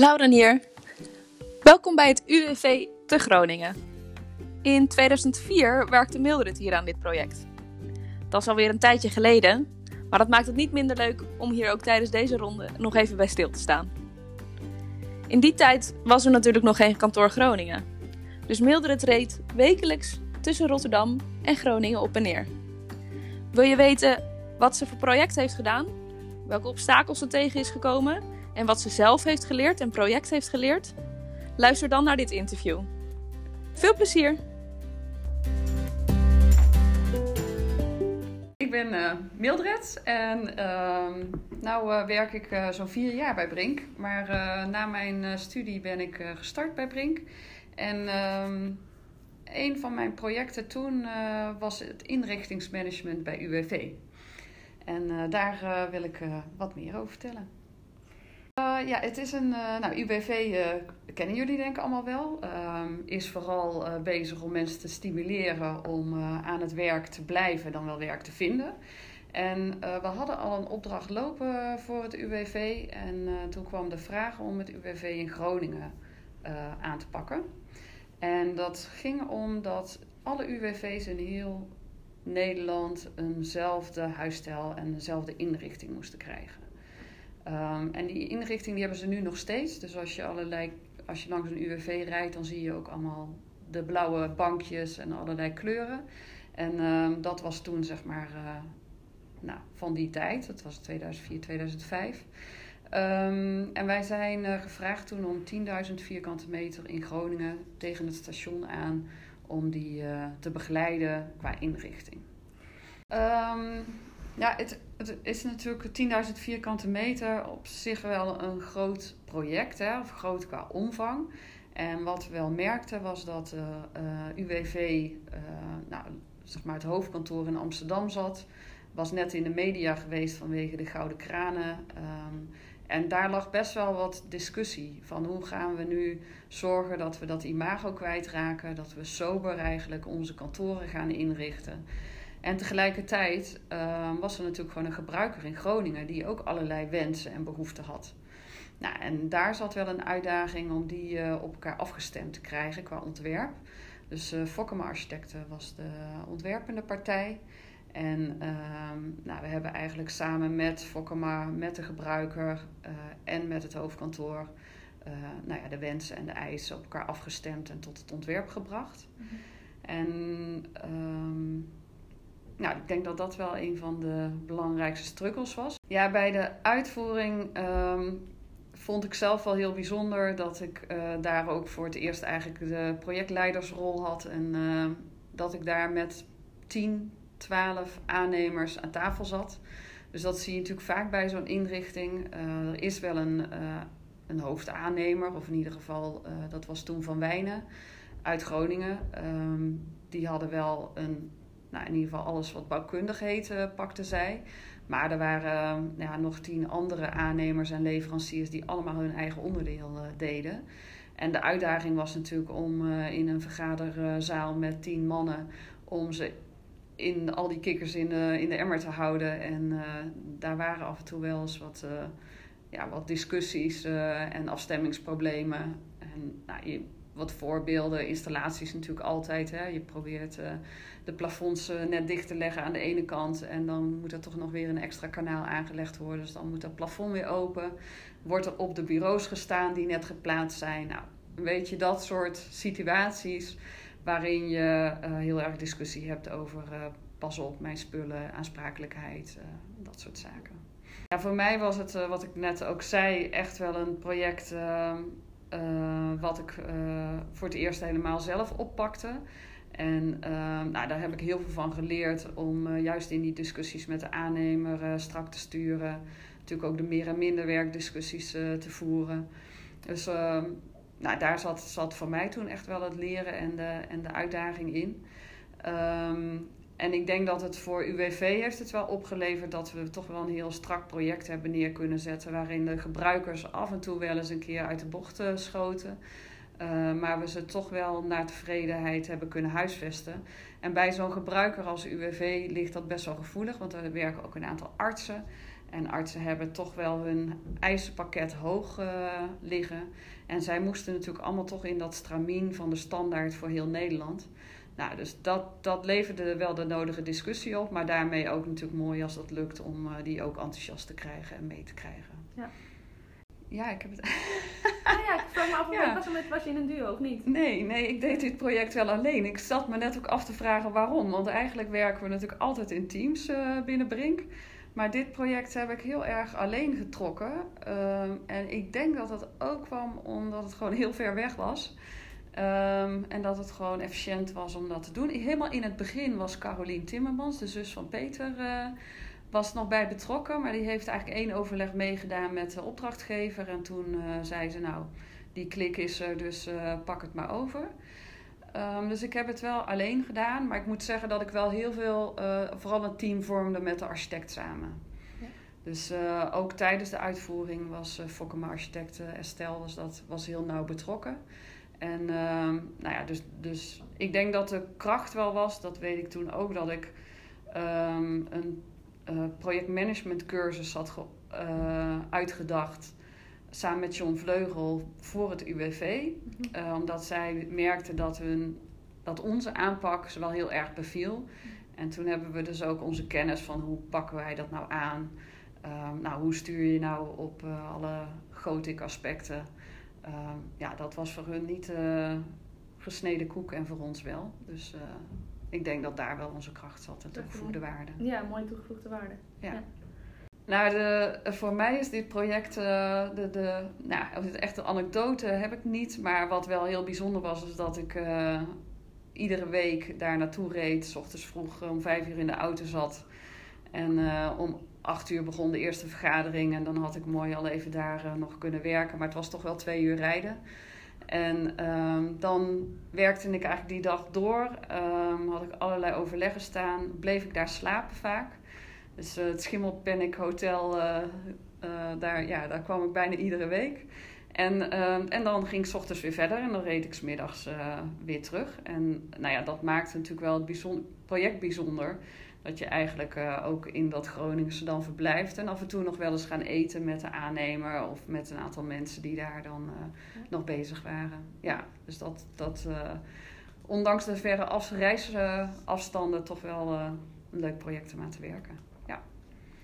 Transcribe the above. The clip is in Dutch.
Lauren hier. Welkom bij het UWV te Groningen. In 2004 werkte Mildred hier aan dit project. Dat is alweer een tijdje geleden, maar dat maakt het niet minder leuk om hier ook tijdens deze ronde nog even bij stil te staan. In die tijd was er natuurlijk nog geen kantoor Groningen. Dus Mildred reed wekelijks tussen Rotterdam en Groningen op en neer. Wil je weten wat ze voor project heeft gedaan? Welke obstakels ze tegen is gekomen? En wat ze zelf heeft geleerd en project heeft geleerd? Luister dan naar dit interview. Veel plezier! Ik ben uh, Mildred en uh, nou uh, werk ik uh, zo'n vier jaar bij Brink. Maar na mijn studie ben ik gestart bij Brink. En ehm, een van mijn projecten toen was het inrichtingsmanagement bij UWV. En daar wil ik wat meer over vertellen. Ja, het is een. nou, UWV kennen jullie denk ik allemaal wel. Ehm, is vooral bezig om mensen te stimuleren om aan het werk te blijven, dan wel werk te vinden. En we hadden al een opdracht lopen voor het UWV. En toen kwam de vraag om het UWV in Groningen aan te pakken. En dat ging om dat alle UWV's in heel Nederland eenzelfde huisstijl en dezelfde inrichting moesten krijgen. Um, en die inrichting die hebben ze nu nog steeds. Dus als je, allerlei, als je langs een UWV rijdt, dan zie je ook allemaal de blauwe bankjes en allerlei kleuren. En um, dat was toen zeg maar uh, nou, van die tijd. Dat was 2004, 2005. Um, en wij zijn uh, gevraagd toen om 10.000 vierkante meter in Groningen tegen het station aan om die uh, te begeleiden qua inrichting. Um, ja, het, het is natuurlijk 10.000 vierkante meter op zich wel een groot project, hè, of groot qua omvang. En wat we wel merkten was dat uh, UWV, nou, zeg maar het hoofdkantoor in Amsterdam zat, was net in de media geweest vanwege de gouden kranen. Um, en daar lag best wel wat discussie van hoe gaan we nu zorgen dat we dat imago kwijtraken, dat we sober eigenlijk onze kantoren gaan inrichten. En tegelijkertijd uh, was er natuurlijk gewoon een gebruiker in Groningen die ook allerlei wensen en behoeften had. Nou, en daar zat wel een uitdaging om die uh, op elkaar afgestemd te krijgen qua ontwerp. Dus uh, Fokkema Architecten was de ontwerpende partij. En ehm, nou, we hebben eigenlijk samen met Fokkema, met de gebruiker uh, en met het hoofdkantoor nou ja, de wensen en de eisen op elkaar afgestemd en tot het ontwerp gebracht. Mm -hmm. En um, nou, ik denk dat dat wel een van de belangrijkste struggles was. Ja, bij de uitvoering um, vond ik zelf wel heel bijzonder dat ik uh, daar ook voor het eerst eigenlijk de projectleidersrol had. En dat ik daar met tien 12 aannemers aan tafel zat. Dus dat zie je natuurlijk vaak bij zo'n inrichting. Uh, er is wel een, uh, een hoofdaannemer, of in ieder geval, dat was toen Van Wijnen uit Groningen. Um, die hadden wel een, nou in ieder geval alles wat bouwkundig heette, pakte zij. Maar er waren ja, nog tien andere aannemers en leveranciers die allemaal hun eigen onderdeel deden. En de uitdaging was natuurlijk om in een vergaderzaal met tien mannen om ze in al die kikkers in de, in de emmer te houden. En daar waren af en toe wel eens wat, ja, wat discussies en afstemmingsproblemen. En nou, je, wat voorbeelden, installaties natuurlijk altijd. Hè. Je probeert de plafonds net dicht te leggen aan de ene kant. En dan moet er toch nog weer een extra kanaal aangelegd worden. Dus dan moet dat plafond weer open. Wordt er op de bureaus gestaan die net geplaatst zijn. Nou, weet je, dat soort situaties waarin je uh, heel erg discussie hebt over pas op, mijn spullen, aansprakelijkheid, dat soort zaken. Ja, voor mij was het, wat ik net ook zei, echt wel een project wat ik voor het eerst helemaal zelf oppakte. En nou, daar heb ik heel veel van geleerd om juist in die discussies met de aannemer strak te sturen. Natuurlijk ook de meer en minder werkdiscussies te voeren. Dus nou, daar zat, zat voor mij toen echt wel het leren en de, en de uitdaging in. Um, en ik denk dat het voor UWV heeft het wel opgeleverd dat we toch wel een heel strak project hebben neer kunnen zetten. Waarin de gebruikers af en toe wel eens een keer uit de bocht schoten. Uh, maar we ze toch wel naar tevredenheid hebben kunnen huisvesten. En bij zo'n gebruiker als UWV ligt dat best wel gevoelig, want er werken ook een aantal artsen. En artsen hebben toch wel hun eisenpakket hoog uh, liggen. En zij moesten natuurlijk allemaal toch in dat stramien van de standaard voor heel Nederland. Nou, dus dat, dat leverde wel de nodige discussie op. Maar daarmee ook natuurlijk mooi als dat lukt om uh, die ook enthousiast te krijgen en mee te krijgen. Ja. Ja, ik heb het. Nou ja, ik vraag me af, ja. was, met, was je in een duo of niet? Nee, nee, ik deed dit project wel alleen. Ik zat me net ook af te vragen waarom. Want eigenlijk werken we natuurlijk altijd in teams uh, binnen Brink. Maar dit project heb ik heel erg alleen getrokken. Uh, en ik denk dat dat ook kwam omdat het gewoon heel ver weg was. Um, en dat het gewoon efficiënt was om dat te doen. Helemaal in het begin was Carolien Timmermans, de zus van Peter, uh, was nog bij betrokken. Maar die heeft eigenlijk één overleg meegedaan met de opdrachtgever. En toen uh, zei ze, nou, die klik is er, dus uh, pak het maar over. Um, dus ik heb het wel alleen gedaan. Maar ik moet zeggen dat ik wel heel veel, vooral een team vormde met de architect samen. Ja. Dus ook tijdens de uitvoering was Fokke mijn architect Estelle was, dat, was heel nauw betrokken. En uh, nou ja, dus, dus ik denk dat de kracht wel was, dat weet ik toen ook, dat ik um, een uh, projectmanagement cursus had uh, uitgedacht samen met John Vleugel voor het UWV. -hmm. uh, omdat zij merkte dat, hun, dat onze aanpak ze wel heel erg beviel. En toen hebben we dus ook onze kennis van hoe pakken wij dat nou aan. Um, nou, hoe stuur je nou op uh, alle gothic aspecten ja, dat was voor hun niet uh, gesneden koek en voor ons wel. Dus uh, ik denk dat daar wel onze kracht zat, de toegevoegde waarde. Ja, mooi toegevoegde waarde. Ja. ja. Nou, de, voor mij is dit project, de, de, nou, het echte anekdote heb ik niet. Maar wat wel heel bijzonder was, is dat ik iedere week daar naartoe reed. S ochtends vroeg om vijf uur in de auto zat. En om acht uur begon de eerste vergadering en dan had ik mooi al even daar uh, nog kunnen werken. Maar het was toch wel twee uur rijden. En um, dan werkte ik eigenlijk die dag door. Um, had ik allerlei overleggen staan. Bleef ik daar slapen vaak. Dus uh, het Schimmelpanic Hotel, uh, daar, ja, daar kwam ik bijna iedere week. En, ehm, en dan ging ik s ochtends weer verder en dan reed ik s middags weer terug. En nou ja, dat maakte natuurlijk wel het bijzonder, project bijzonder dat je eigenlijk uh, ook in dat Groningse dan verblijft. En af en toe nog wel eens gaan eten met de aannemer of met een aantal mensen die daar dan uh, ja. nog bezig waren. Ja, dus dat, dat uh, ondanks de verre af, reisafstanden toch wel een leuk project om aan te werken.